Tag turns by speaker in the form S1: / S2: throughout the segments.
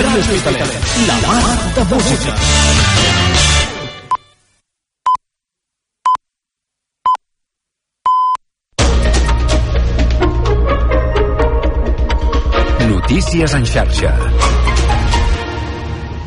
S1: Ràdio Hospitalet, la mar de música. Notícies en xarxa.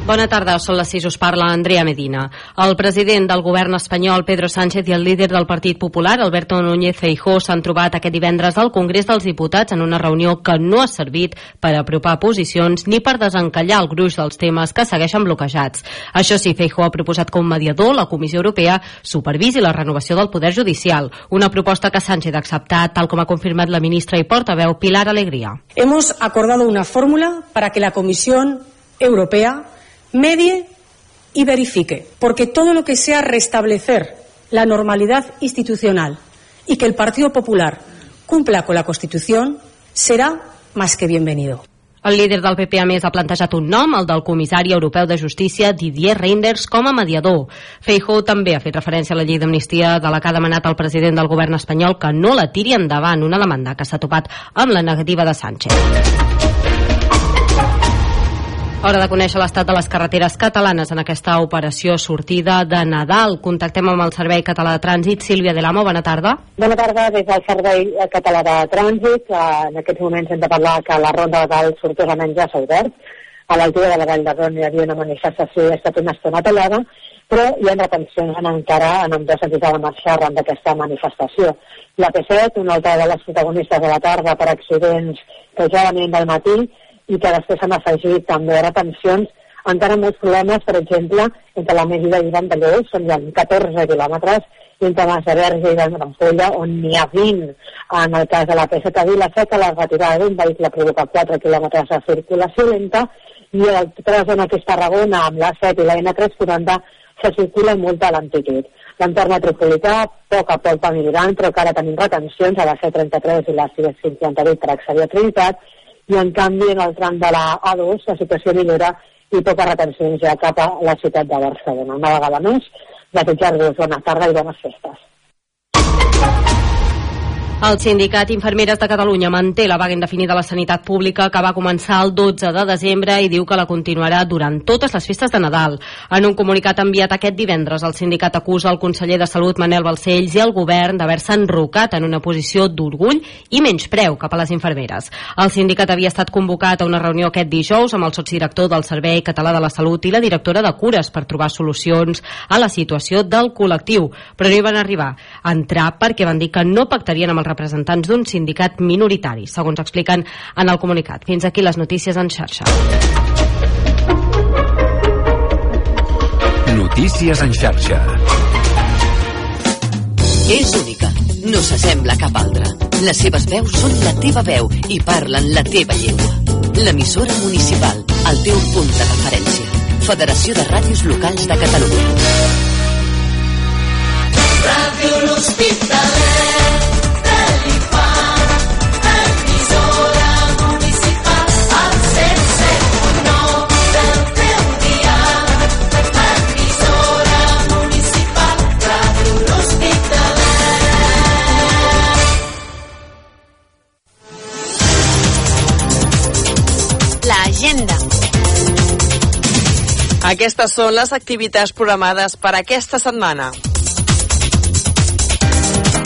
S2: Bona tarda, són les 6, us parla Andrea Medina. El president del govern espanyol, Pedro Sánchez, i el líder del Partit Popular, Alberto Núñez Feijó, s'han trobat aquest divendres al Congrés dels Diputats en una reunió que no ha servit per apropar posicions ni per desencallar el gruix dels temes que segueixen bloquejats. Això sí, Feijó ha proposat com mediador la Comissió Europea supervisi la renovació del Poder Judicial, una proposta que Sánchez ha acceptat, tal com ha confirmat la ministra i portaveu Pilar Alegría.
S3: Hemos acordado una fórmula para que la Comisión Europea medie y verifique, porque todo lo que sea restablecer la normalidad institucional y que el Partido Popular cumpla con la Constitución será más que bienvenido.
S2: El líder del PP, a més, ha plantejat un nom, el del comissari europeu de justícia, Didier Reinders, com a mediador. Feijó també ha fet referència a la llei d'amnistia de la que ha demanat el president del govern espanyol que no la tiri endavant, una demanda que s'ha topat amb la negativa de Sánchez. Hora de conèixer l'estat de les carreteres catalanes en aquesta operació sortida de Nadal. Contactem amb el Servei Català de Trànsit. Sílvia de l'Amo, bona tarda.
S4: Bona tarda, des del Servei Català de Trànsit. En aquests moments hem de parlar que la ronda de Dalt sortosament ja s'ha obert. A l'altura de la Vall d'Hebron hi havia una manifestació i ha estat una estona tallada, però hi ha retencions en encara en ambdós sentits de la marxa arran d'aquesta manifestació. La P7, una altra de les protagonistes de la tarda per accidents que ja venien del matí, i que després s'han afegit també retencions, encara molts problemes, per exemple, entre la Medida i Vandellós, on hi ha 14 quilòmetres, i entre Massaverge i l'Ampolla, on n'hi ha 20. En el cas de la P7 a Vilaseca, la retirada d'un vehicle provoca 4 quilòmetres de circulació lenta, i a l'altra zona que és Tarragona, amb la 7 i la N340, se circula amb molta lentitud. L'entorn metropolità, poc a poc va millorant, però encara tenim retencions a la C33 i la C58 per accedir a Trinitat, i en canvi en el tram de la A2 la situació millora i poca retenció ja cap a la ciutat de Barcelona. Una vegada més, desitjar-vos bona tarda i bones festes.
S2: El sindicat Infermeres de Catalunya manté la vaga indefinida a la sanitat pública que va començar el 12 de desembre i diu que la continuarà durant totes les festes de Nadal. En un comunicat enviat aquest divendres, el sindicat acusa el conseller de Salut Manel Balcells i el govern d'haver-se enrocat en una posició d'orgull i menyspreu cap a les infermeres. El sindicat havia estat convocat a una reunió aquest dijous amb el sotsdirector del Servei Català de la Salut i la directora de Cures per trobar solucions a la situació del col·lectiu, però no hi van arribar entrar perquè van dir que no pactarien amb els representants d'un sindicat minoritari, segons expliquen en el comunicat. Fins aquí les notícies en xarxa.
S1: Notícies en xarxa.
S5: És única, no s'assembla a cap altra. Les seves veus són la teva veu i parlen la teva llengua. L'emissora municipal, el teu punt de referència. Federació de Ràdios Locals de Catalunya.
S6: Ràdio L'Hospitalet
S7: L'agenda. Aquestes són les activitats programades per aquesta setmana.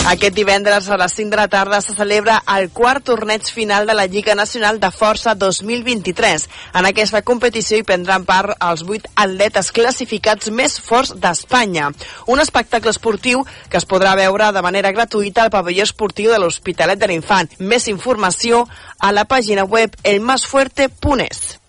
S7: Aquest divendres a les 5 de la tarda se celebra el quart torneig final de la Lliga Nacional de Força 2023. En aquesta competició hi prendran part els 8 atletes classificats més forts d'Espanya. Un espectacle esportiu que es podrà veure de manera gratuïta al pavelló esportiu de l'Hospitalet de l'Infant. Més informació a la pàgina web elmasfuerte.es.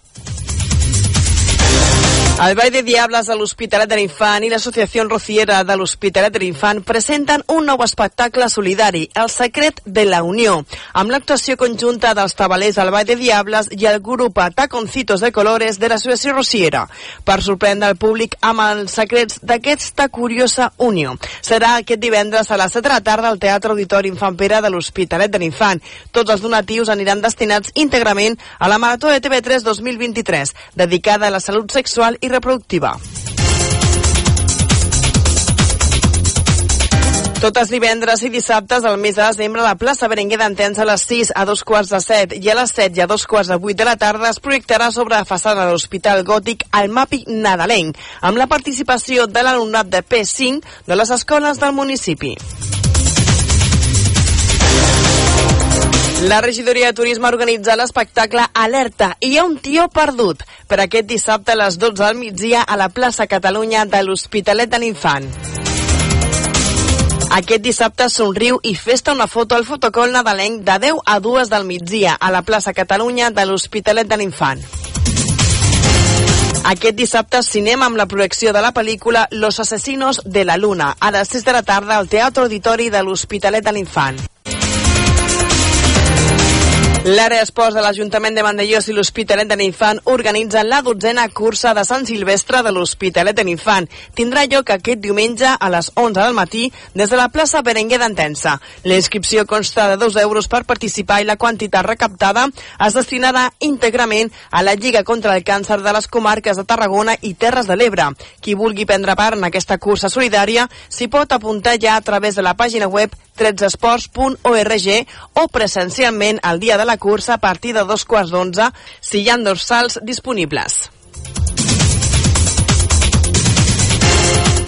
S7: El Ball de Diables de l'Hospitalet de l'Infant i l'Associació Rociera de l'Hospitalet de l'Infant presenten un nou espectacle solidari, El secret de la unió, amb l'actuació conjunta dels tabalers del Ball de Diables i el grup Taconcitos de Colores de l'Associació Rociera, per sorprendre el públic amb els secrets d'aquesta curiosa unió. Serà aquest divendres a les 7 de la tarda al Teatre Auditori Infant Pere de l'Hospitalet de l'Infant. Tots els donatius aniran destinats íntegrament a la Marató de TV3 2023, dedicada a la salut sexual i reproductiva. Totes divendres i dissabtes al mes de desembre la plaça Berenguer d'Entens a les 6 a dos quarts de 7 i a les 7 i a dos quarts de 8 de la tarda es projectarà sobre la façana de l'Hospital Gòtic el mapi nadalenc amb la participació de l'alumnat de P5 de les escoles del municipi. La regidoria de turisme ha organitzat l'espectacle Alerta i hi ha un tio perdut per aquest dissabte a les 12 del migdia a la plaça Catalunya de l'Hospitalet de l'Infant. Aquest dissabte somriu i festa una foto al fotocol nadalenc de 10 a 2 del migdia a la plaça Catalunya de l'Hospitalet de l'Infant. Aquest dissabte cinema amb la projecció de la pel·lícula Los asesinos de la luna a les 6 de la tarda al Teatre Auditori de l'Hospitalet de l'Infant. L'àrea esports de l'Ajuntament de Vandellós i l'Hospitalet de l'Infant organitzen la dotzena cursa de Sant Silvestre de l'Hospitalet de l'Infant. Tindrà lloc aquest diumenge a les 11 del matí des de la plaça Berenguer d'Entensa. La inscripció consta de 2 euros per participar i la quantitat recaptada es destinarà íntegrament a la Lliga contra el Càncer de les comarques de Tarragona i Terres de l'Ebre. Qui vulgui prendre part en aquesta cursa solidària s'hi pot apuntar ja a través de la pàgina web 13esports.org o presencialment al dia de la cursa a partir de dos quarts d'onze si hi ha dorsals disponibles.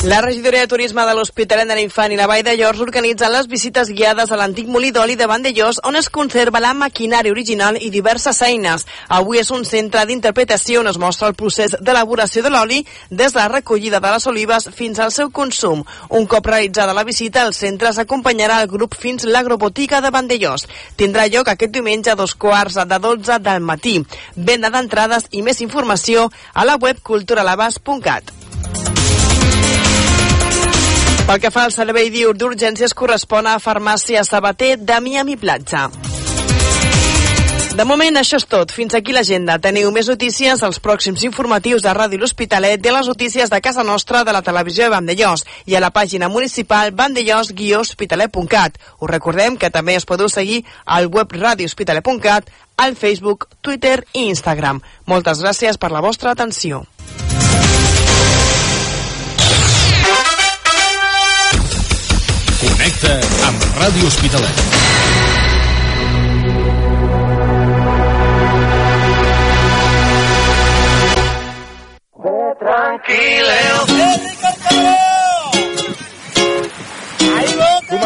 S7: La regidoria de turisme de l'Hospitalet de l'Infant i la Vall de Llors organitzen les visites guiades a l'antic molí d'oli de Vandellós on es conserva la maquinària original i diverses eines. Avui és un centre d'interpretació on es mostra el procés d'elaboració de l'oli des de la recollida de les olives fins al seu consum. Un cop realitzada la visita, el centre s'acompanyarà al grup fins l'agrobotiga de Vandellós. Tindrà lloc aquest diumenge a dos quarts de 12 del matí. Venda d'entrades i més informació a la web culturalabas.cat. Pel que fa al servei diur d'urgències correspon a Farmàcia Sabater de Miami Platja. De moment, això és tot. Fins aquí l'agenda. Teniu més notícies als pròxims informatius de Ràdio L'Hospitalet a les notícies de casa nostra de la televisió de Vandellós i a la pàgina municipal vandellós-hospitalet.cat. Us recordem que també es podeu seguir al web radiohospitalet.cat, al Facebook, Twitter i Instagram. Moltes gràcies per la vostra atenció.
S1: Connecta amb Ràdio Hospitalet.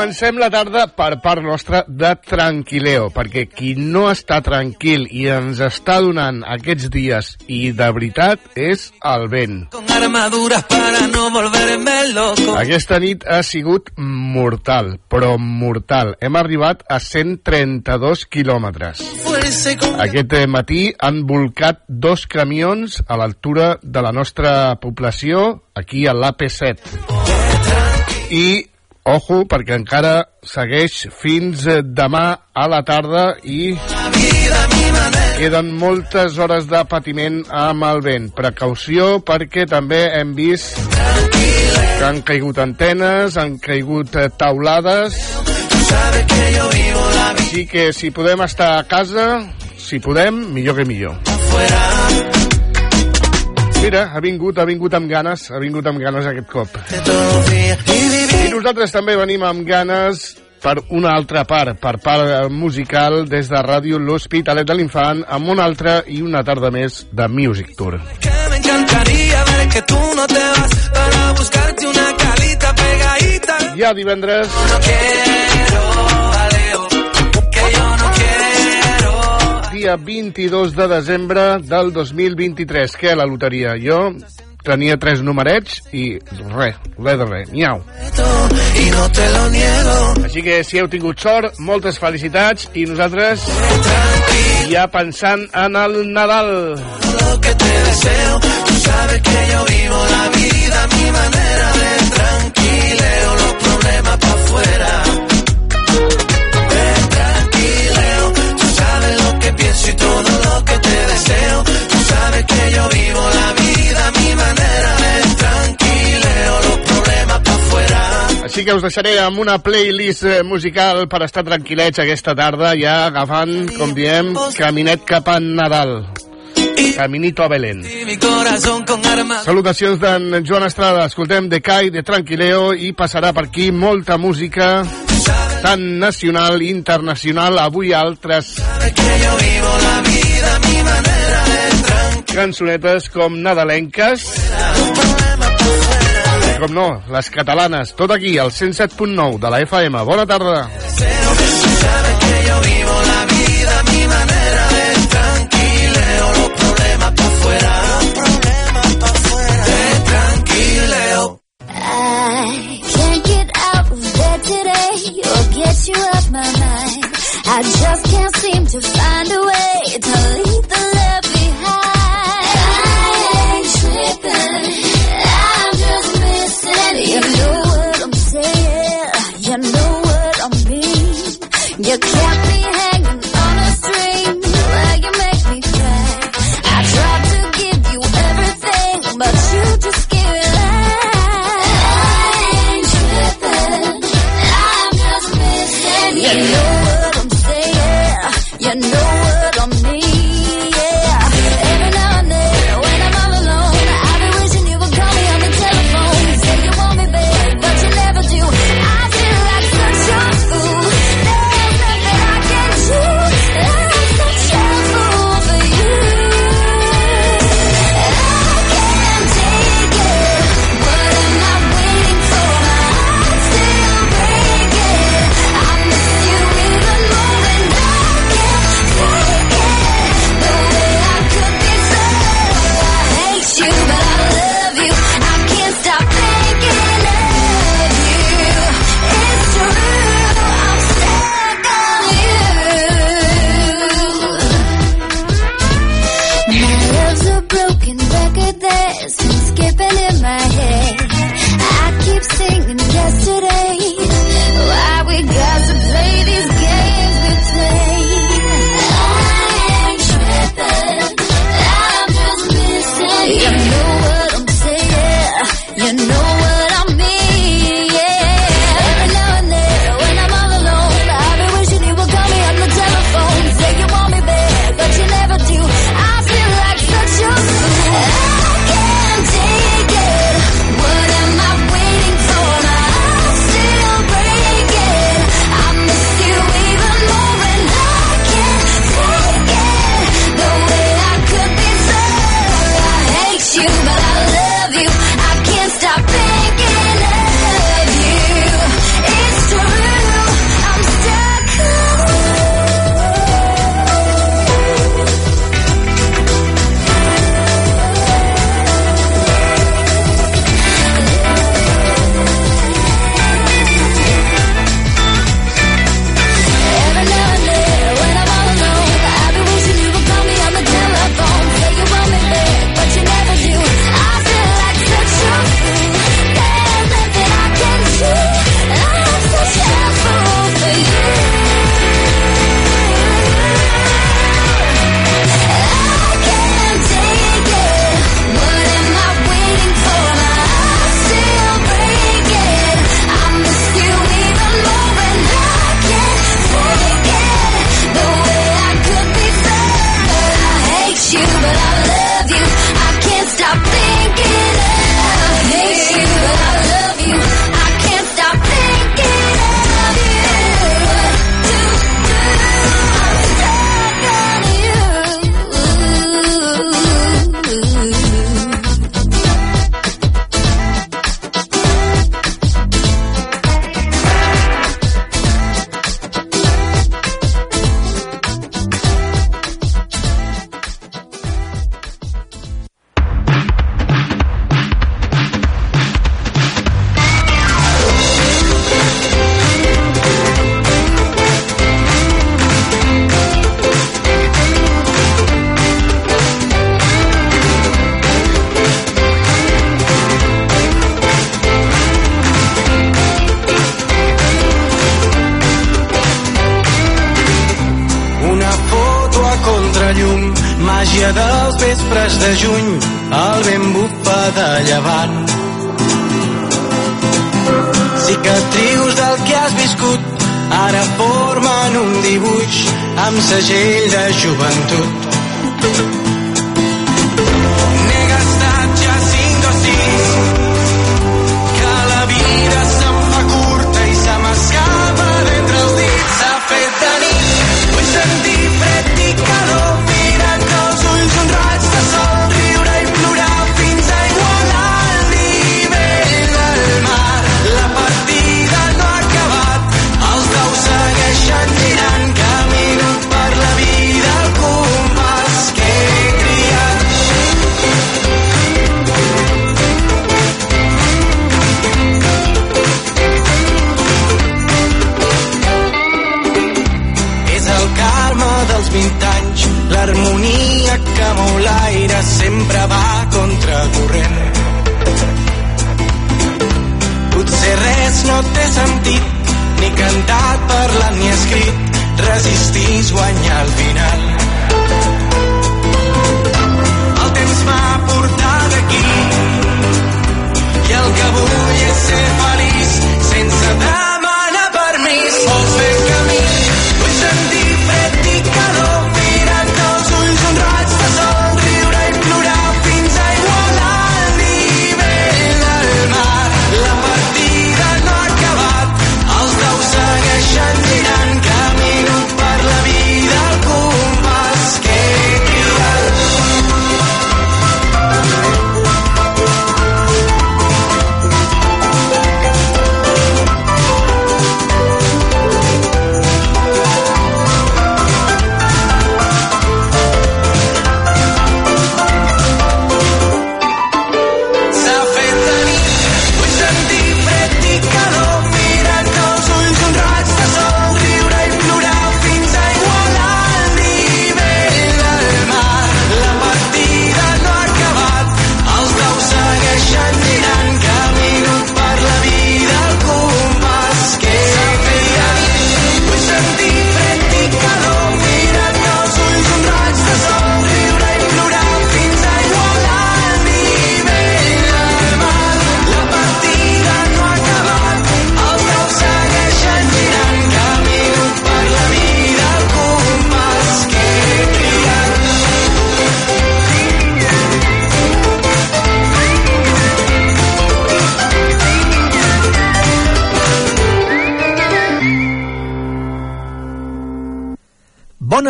S8: Comencem la tarda per part nostra de Tranquileo, perquè qui no està tranquil i ens està donant aquests dies i de veritat és el vent. Aquesta nit ha sigut mortal, però mortal. Hem arribat a 132 quilòmetres. Aquest matí han volcat dos camions a l'altura de la nostra població, aquí a l'AP7. I, ojo, perquè encara segueix fins eh, demà a la tarda i queden moltes hores de patiment amb el vent. Precaució perquè també hem vist que han caigut antenes, han caigut eh, taulades... Així que si podem estar a casa, si podem, millor que millor. Mira, ha vingut, ha vingut amb ganes, ha vingut amb ganes aquest cop. I nosaltres també venim amb ganes per una altra part, per part eh, musical, des de Ràdio L'Hospitalet de l'Infant, amb una altra i una tarda més de Music Tour.
S6: que me encantaría ver que tú no te vas para buscarte una calita pegadita.
S8: Ja divendres
S6: No quiero, Alejo, que yo no quiero.
S8: dia 22 de desembre del 2023. Què, la loteria? Jo tenia tres numerets i res, res de res, miau.
S6: Y no te lo niego.
S8: Així que si heu tingut sort, moltes felicitats i nosaltres ja pensant en el Nadal.
S6: Lo que te deseo, tú sabes que yo vivo la vida a mi manera de tranquileo los problemas para afuera. Que
S8: us deixaré amb una playlist eh, musical per estar tranquil·lets aquesta tarda, ja agafant, com diem, caminet cap a Nadal. Caminito a Belén. Salutacions d'en Joan Estrada. Escoltem de Kai, de Tranquileo i passarà per aquí molta música tant nacional i internacional avui altres cançonetes com nadalenques com no, les catalanes, tot aquí, al 107.9 de la FM. Bona tarda.
S9: I just can't seem to find a way to leave the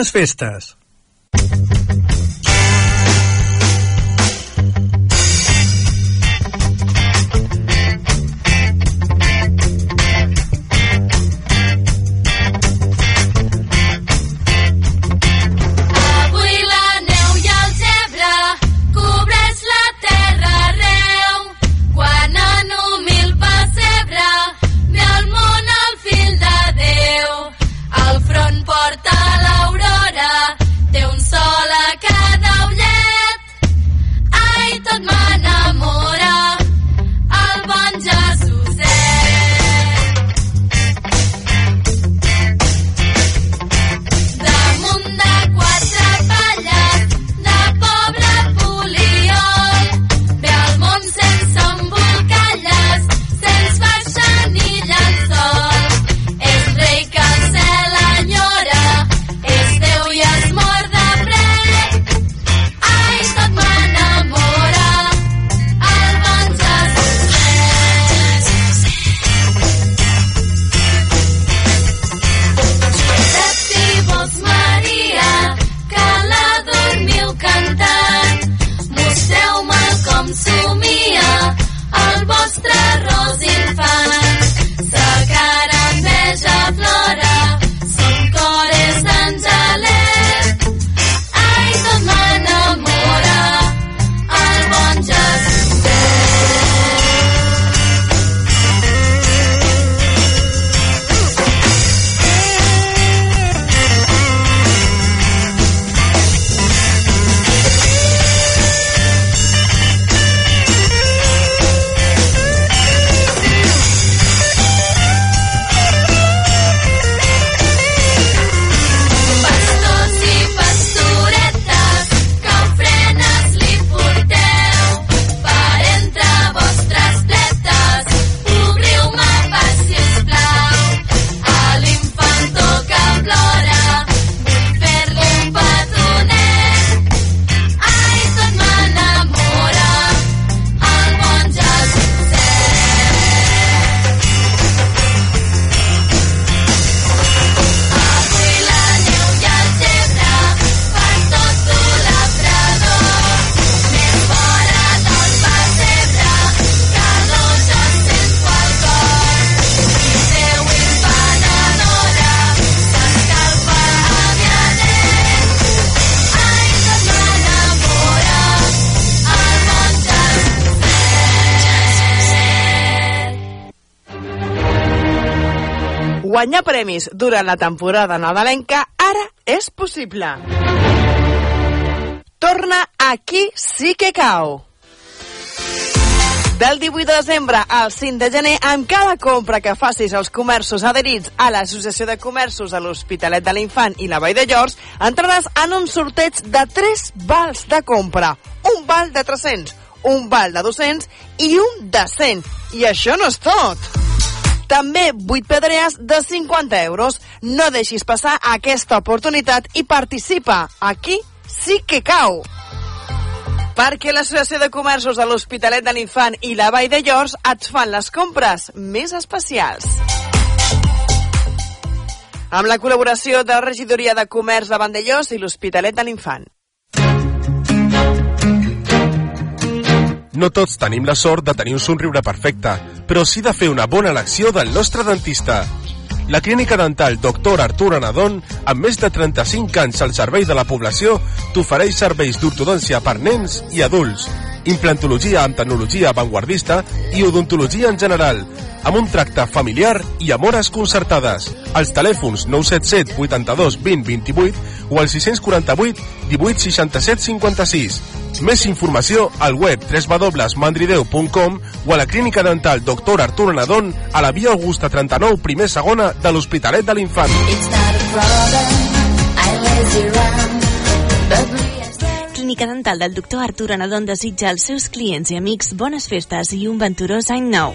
S9: Bones festes!
S7: Guanyar premis durant la temporada nadalenca ara és possible. Torna Aquí sí que cau. Del 18 de desembre al 5 de gener, amb cada compra que facis als comerços adherits a l'Associació de Comerços de l'Hospitalet de l'Infant i la Vall de Llors, entraràs en un sorteig de 3 vals de compra. Un val de 300, un val de 200 i un de 100. I això no és tot! També 8 pedrees de 50 euros. No deixis passar aquesta oportunitat i participa. Aquí sí que cau. Perquè l'Associació de Comerços de l'Hospitalet de l'Infant i la Vall de Llors et fan les compres més especials. Amb la col·laboració de la Regidoria de Comerç de Vandellós i l'Hospitalet de l'Infant.
S10: No tots tenim la sort de tenir un somriure perfecte, però sí de fer una bona elecció del nostre dentista. La clínica dental Dr. Artur Anadon, amb més de 35 anys al servei de la població, t'ofereix serveis d'ortodòncia per nens i adults, implantologia amb tecnologia avantguardista i odontologia en general, amb un tracte familiar i amb hores concertades. Els telèfons 977 82 20 28 o al 648 18 67 56. Més informació al web www.mandrideu.com o a la clínica dental Dr. Artur Anadon a la via Augusta 39, primer segona de l'Hospitalet de l'Infant.
S9: It's not a problem, I lazy around, but
S11: Clínica Dental del doctor Artur Anadon desitja als seus clients i amics bones festes i un venturós any nou.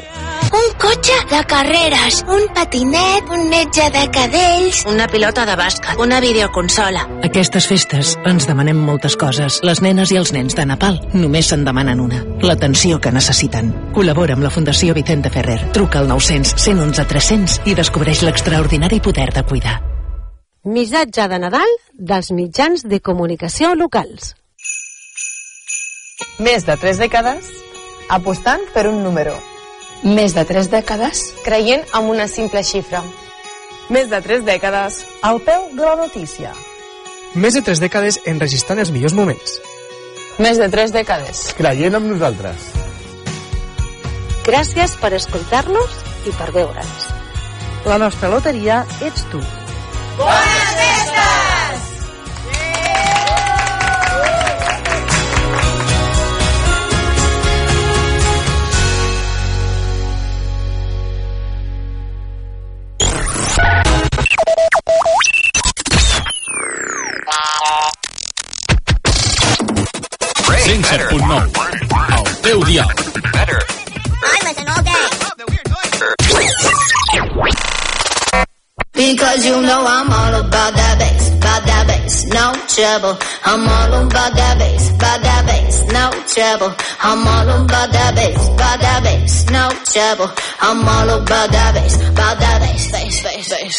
S12: Un cotxe de carreres, un patinet, un metge de cadells,
S13: una pilota de bàsquet, una videoconsola.
S14: Aquestes festes ens demanem moltes coses. Les nenes i els nens de Nepal només se'n demanen una. L'atenció que necessiten. Col·labora amb la Fundació Vicente Ferrer. Truca al 900 111 300 i descobreix l'extraordinari poder de cuidar.
S15: Missatge de Nadal dels mitjans de comunicació locals.
S16: Més de 3 dècades apostant per un número.
S17: Més de 3 dècades
S16: creient en una simple xifra. Més de 3 dècades al peu de la notícia.
S18: Més de 3 dècades enregistrant els millors moments.
S16: Més de 3 dècades
S8: creient en nosaltres.
S15: Gràcies per escoltar-nos i per veure'ns.
S16: La nostra loteria ets tu.
S9: Bones
S12: you know I'm all about that bass, about that bass, no trouble. I'm all about that bass, about that bass, no trouble. I'm all about that bass, about that bass, no trouble. I'm all about that bass, about that bass, bass, bass, bass.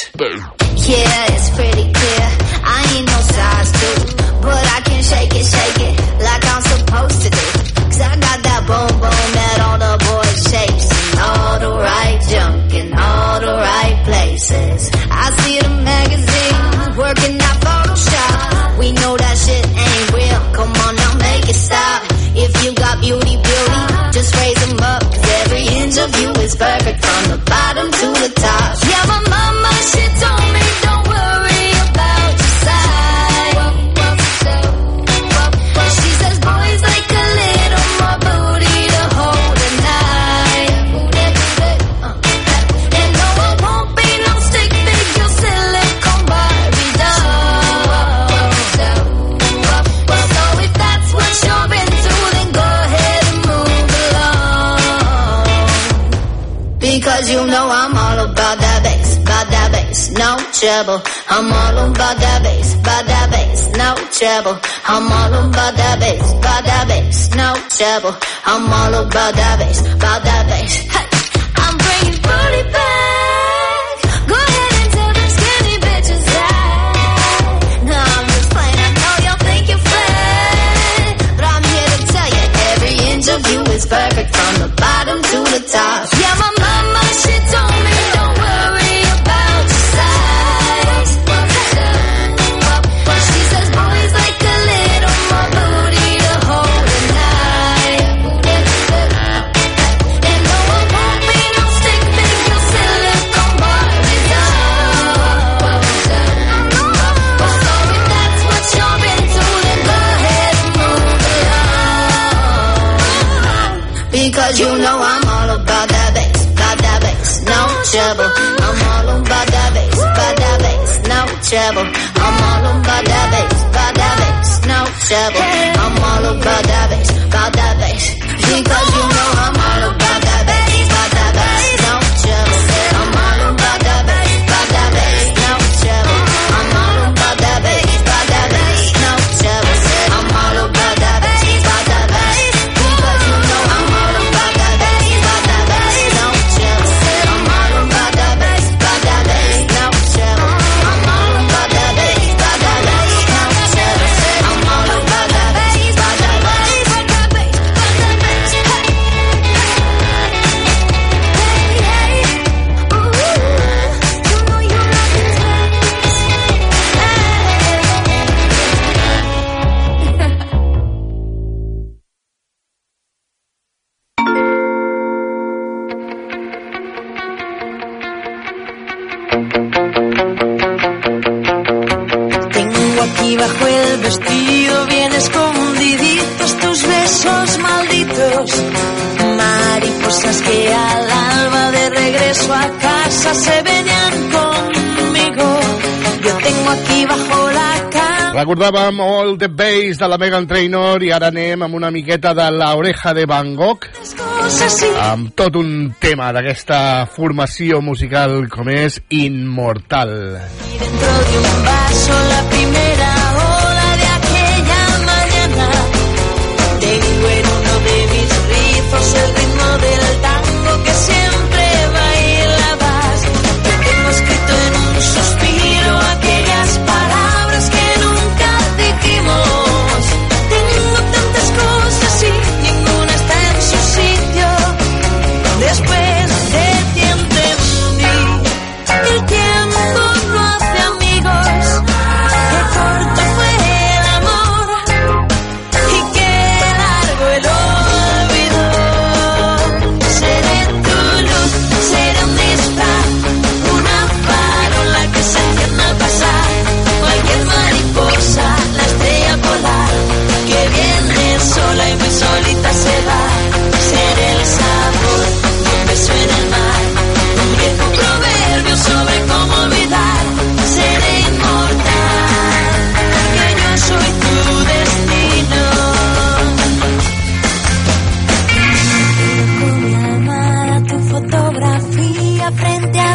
S12: Yeah, it's pretty clear. I ain't no size two, but I can shake it, shake it like I'm supposed to do. Cause I got that boom boom that all the boys chase. All the right junk in all the right places. Know I'm all about that bass, about that bass, no trouble. I'm all about that bass, about that bass, no trouble. I'm all about that bass, about that bass, no trouble. I'm all about that bass, about that bass. Hey, I'm bringing booty back. Go ahead and tell skinny bitches that. I'm just playing. I know y'all think you're but I'm here to tell you every inch of you is perfect from the bottom to the top. Yeah, trouble. I'm all about that bass, about that bass, no trouble. I'm all about that bass.
S8: Recordàvem All the Bass de la Megan Trainor i ara anem amb una miqueta de La Oreja de Van Gogh amb tot un tema d'aquesta formació musical com és Immortal.
S9: I dentro de un vaso la primera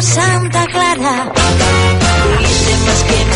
S19: Santa Clara. Tú hiciste más que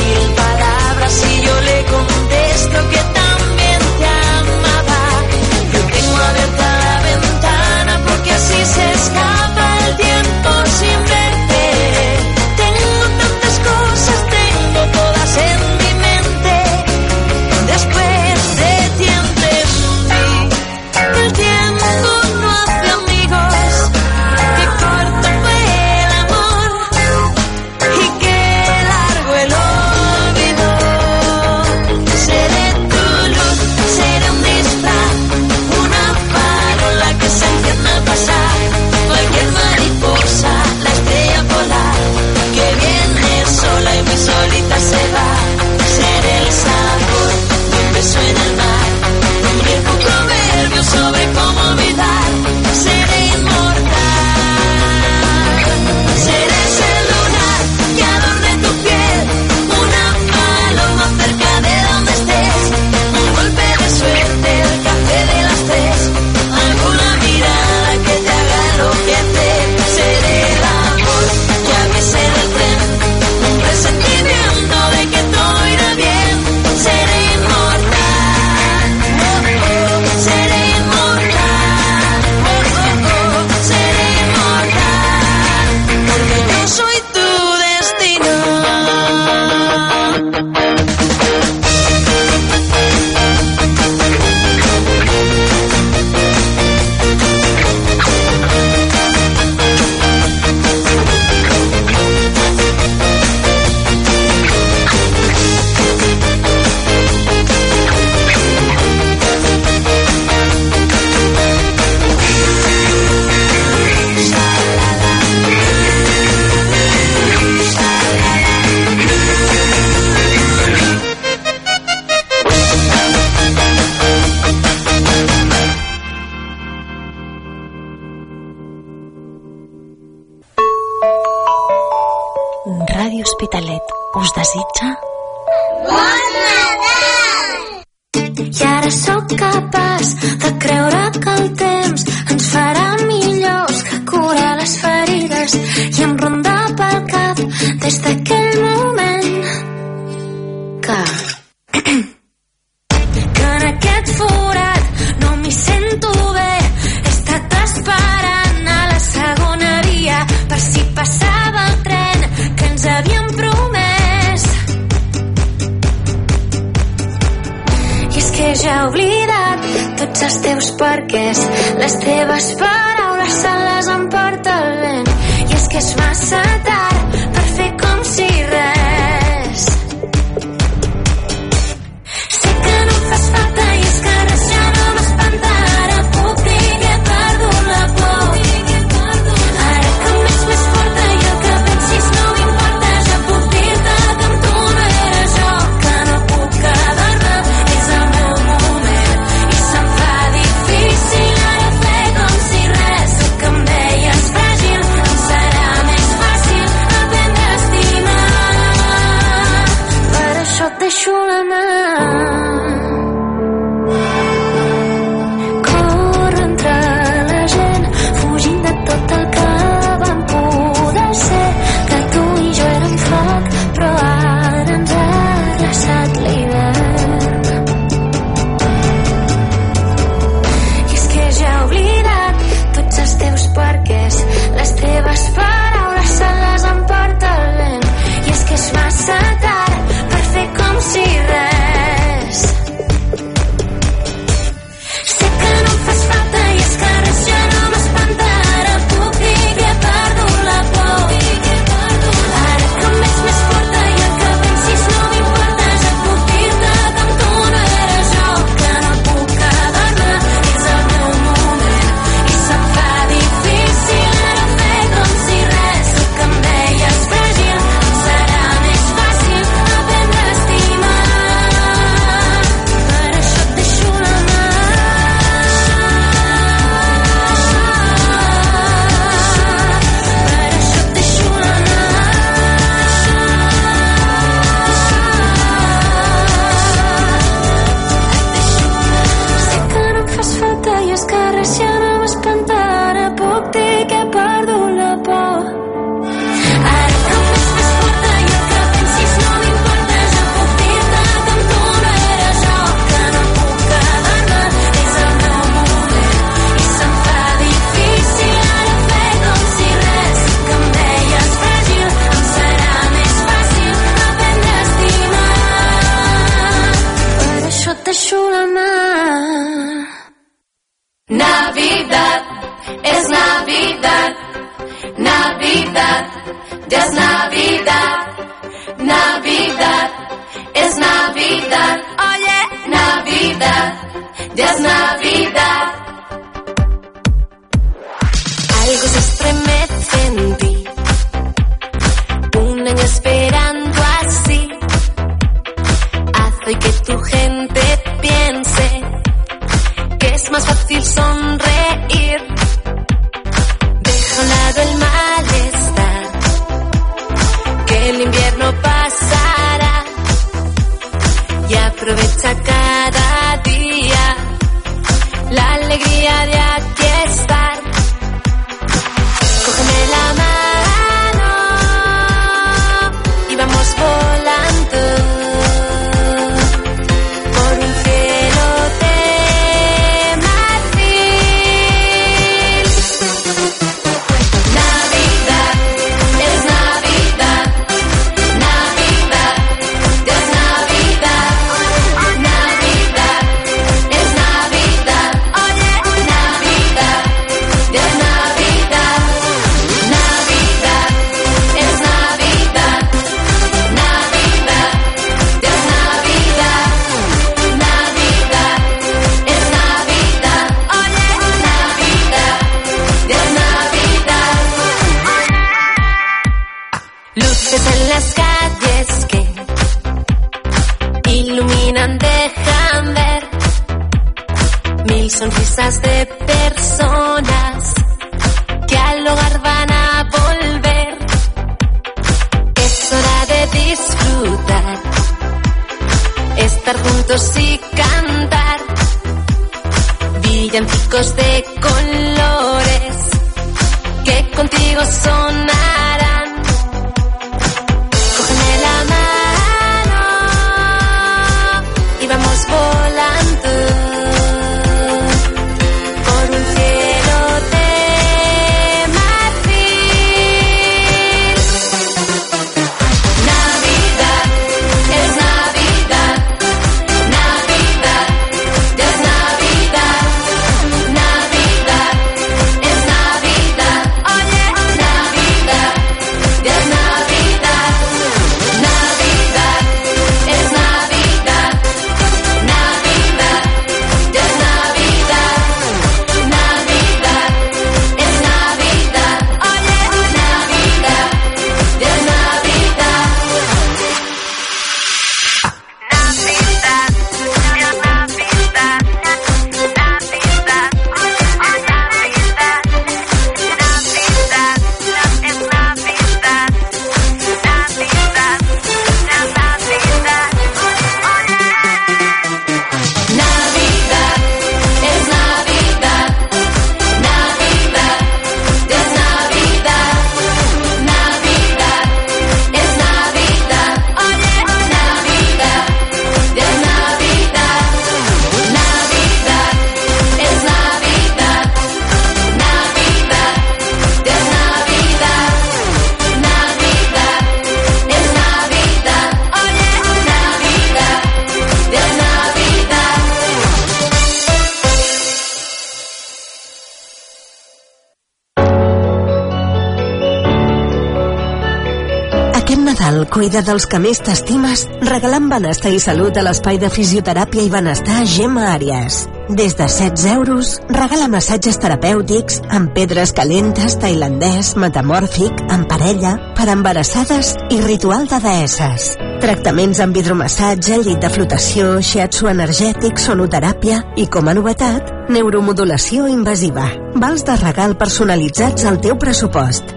S20: cuida dels que més t'estimes regalant benestar i salut a l'espai de fisioteràpia i benestar Gemma Àries. Des de 16 euros, regala massatges terapèutics amb pedres calentes, tailandès, metamòrfic, en parella, per embarassades i ritual de deesses. Tractaments amb hidromassatge, llit de flotació, shiatsu energètic, sonoteràpia i, com a novetat, neuromodulació invasiva. Vals de regal personalitzats al teu pressupost.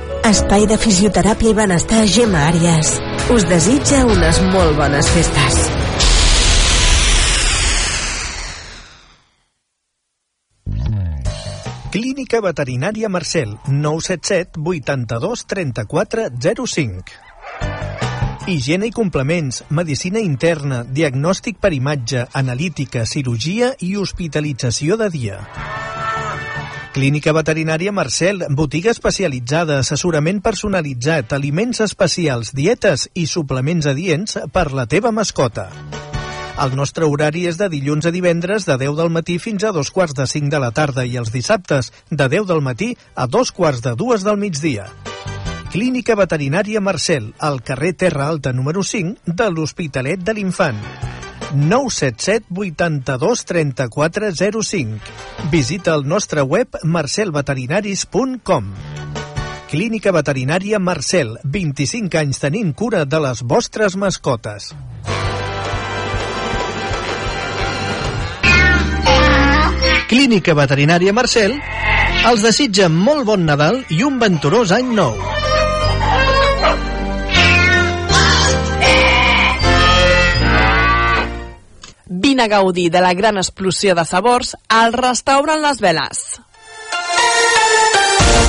S20: Espai de fisioteràpia i benestar Gemma Àries. Us desitja unes molt bones festes.
S21: Clínica Veterinària Marcel, 977 82 34 05. Higiene i complements, medicina interna, diagnòstic per imatge, analítica, cirurgia i hospitalització de dia. Clínica Veterinària Marcel, botiga especialitzada, assessorament personalitzat, aliments especials, dietes i suplements adients per la teva mascota. El nostre horari és de dilluns a divendres de 10 del matí fins a dos quarts de 5 de la tarda i els dissabtes de 10 del matí a dos quarts de dues del migdia. Clínica Veterinària Marcel, al carrer Terra Alta número 5 de l'Hospitalet de l'Infant. 977 82 34 05. Visita el nostre web marcelveterinaris.com. Clínica Veterinària Marcel, 25 anys tenint cura de les vostres mascotes. Clínica Veterinària Marcel els desitja molt bon Nadal i un venturós any nou.
S7: A gaudir de la gran explosió de sabors al restaurant Les Veles.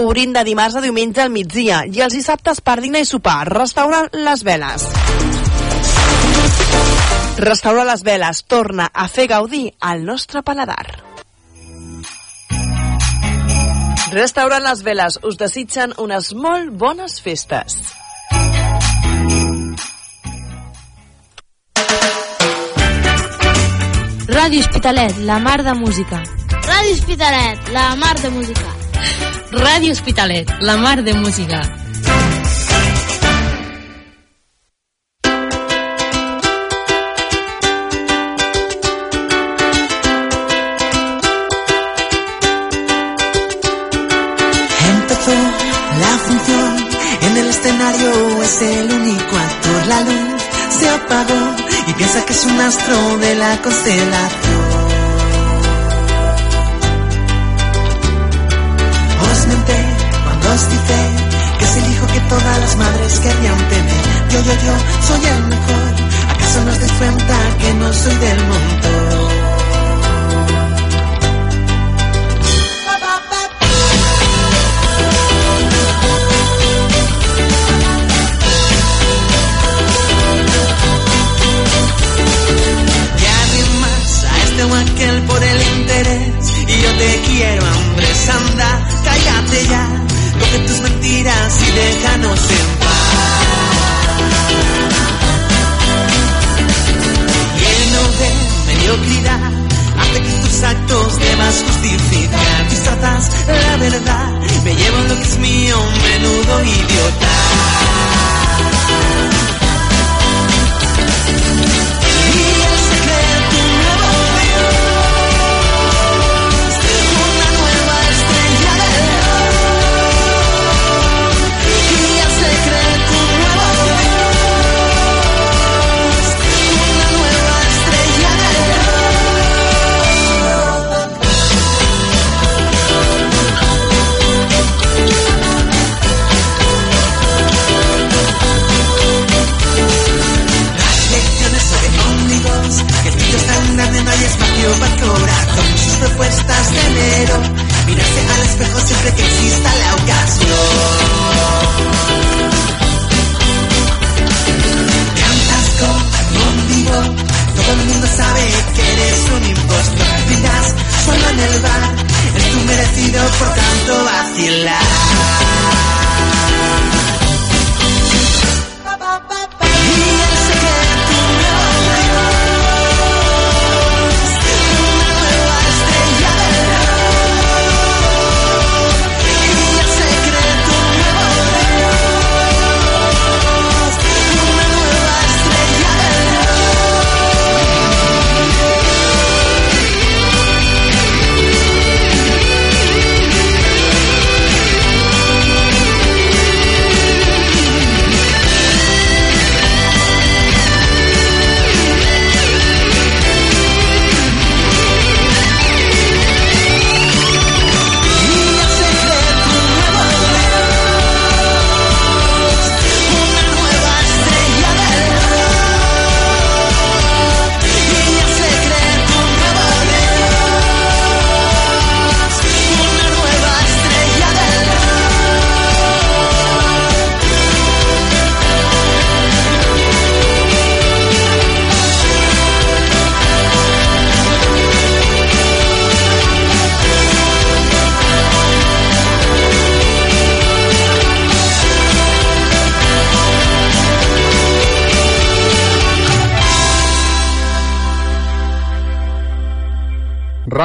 S7: obrint de dimarts a diumenge al migdia i els dissabtes per dinar i sopar. Restaura Les Veles. Restaura Les Veles torna a fer gaudir al nostre paladar. Restaurant Les Veles us desitgen unes molt bones festes.
S22: Ràdio Hospitalet, la mar de música.
S23: Ràdio Hospitalet, la mar de música.
S22: Ràdio Hospitalet, la mar de música.
S6: Empezó la función, en el escenario es el único actor, la luz se apagó y piensa que es un astro de la constelación. que es el hijo que todas las madres querían tener. Yo, yo, yo soy el mejor. ¿Acaso nos des cuenta que nos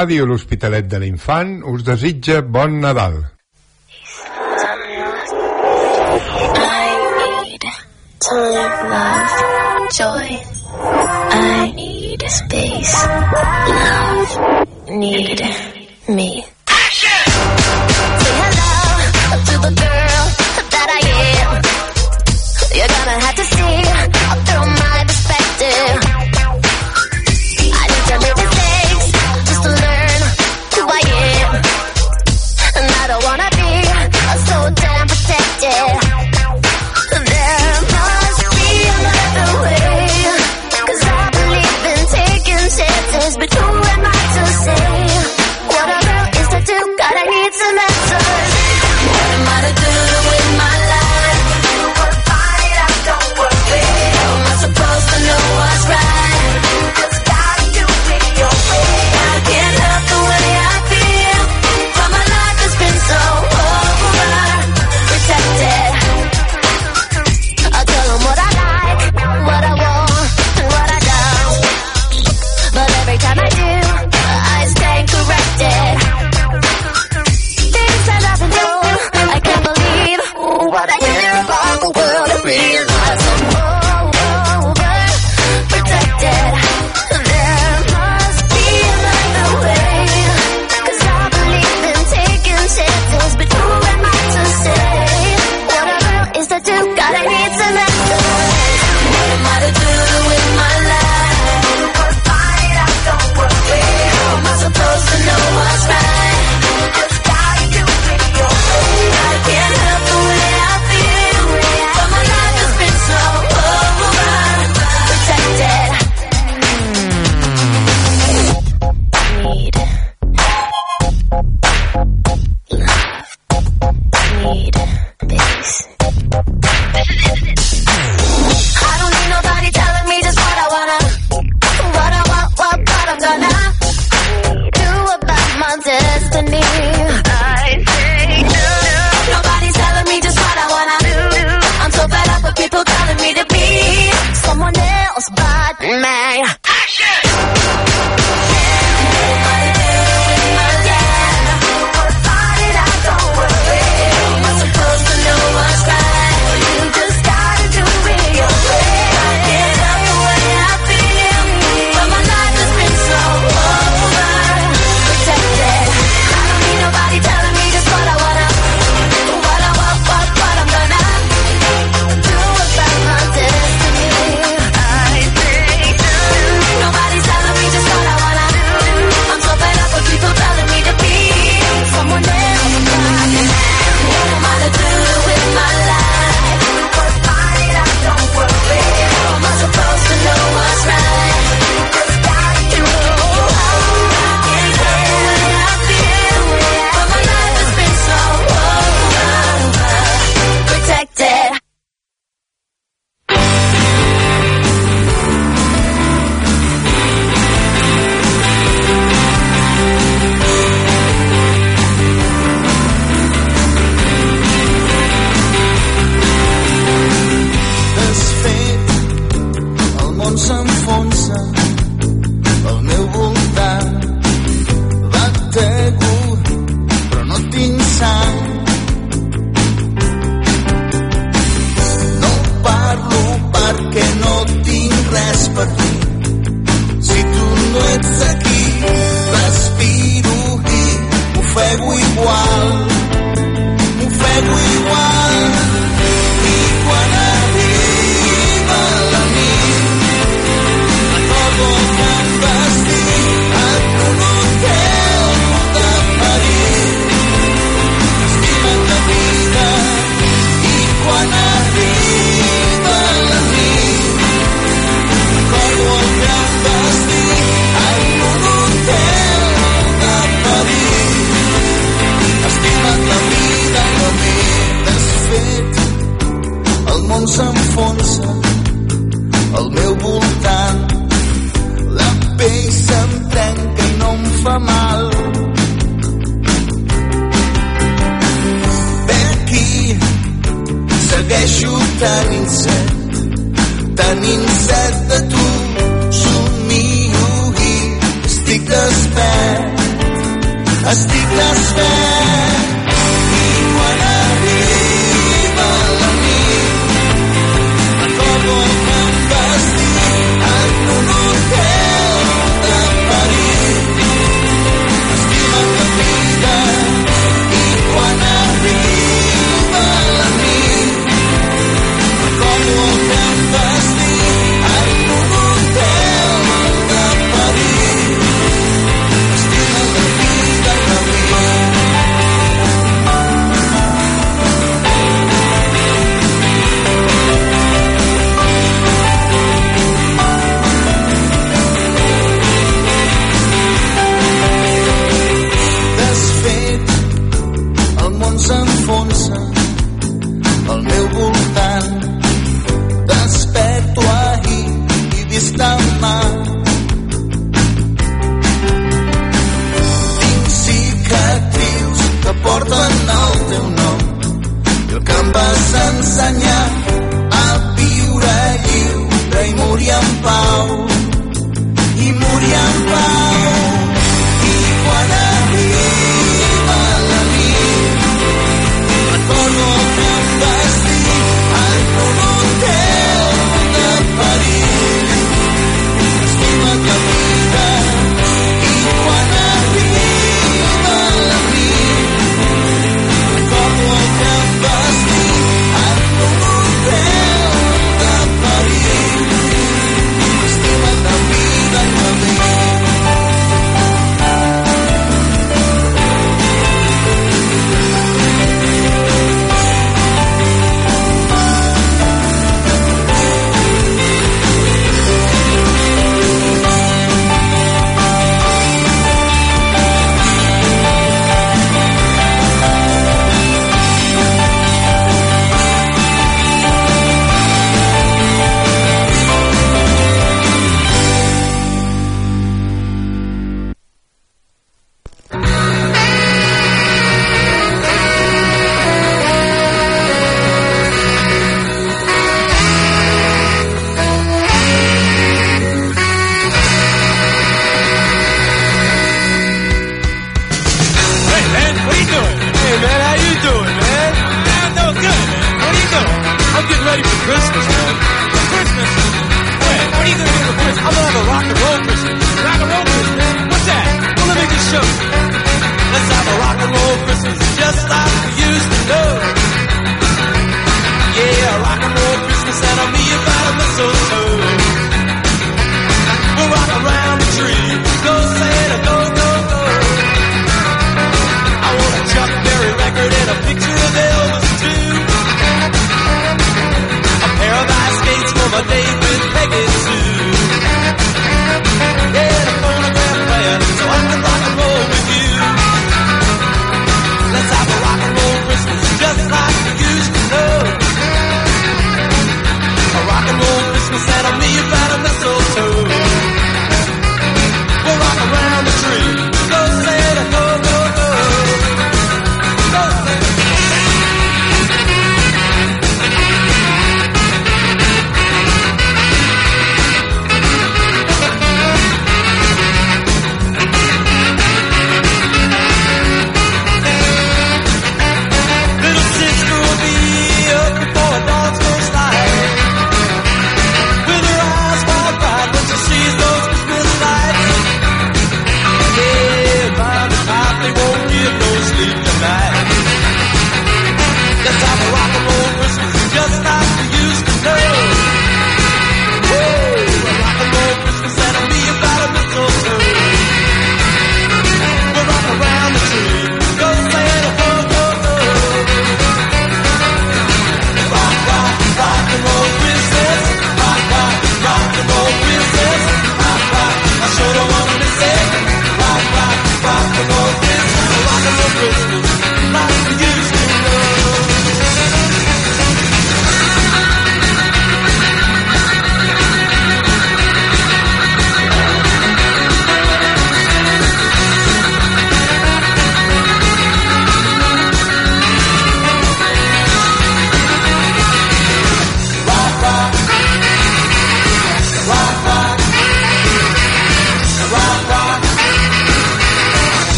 S24: Ràdio L'Hospitalet de l'Infant us desitja bon Nadal.
S12: Love, joy, say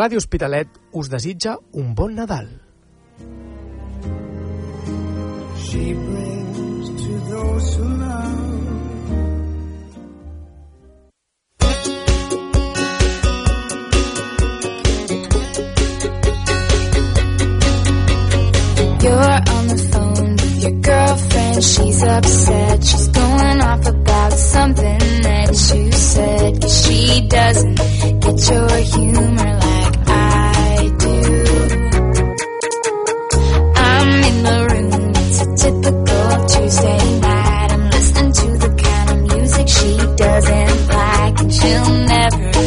S18: Ràdio Hospitalet us desitja un bon Nadal.
S6: She brings to those who love
S9: You're on the phone your girlfriend. She's upset. She's going off about something that you said. Cause she doesn't get your humor. Like girls in black and she'll never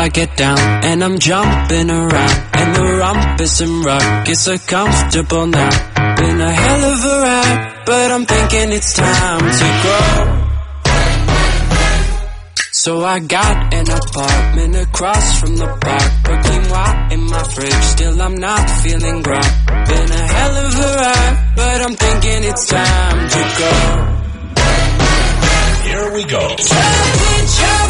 S9: I
S25: get down and I'm jumping around and the rumpus and rock is so comfortable now. Been a hell of a ride, but I'm thinking it's time to grow. So I got an apartment across from the park. Brooklyn wine in my fridge, still I'm not feeling right. Been a hell of a ride, but I'm thinking it's time to go.
S1: Here we go.
S26: Chubby, chubby.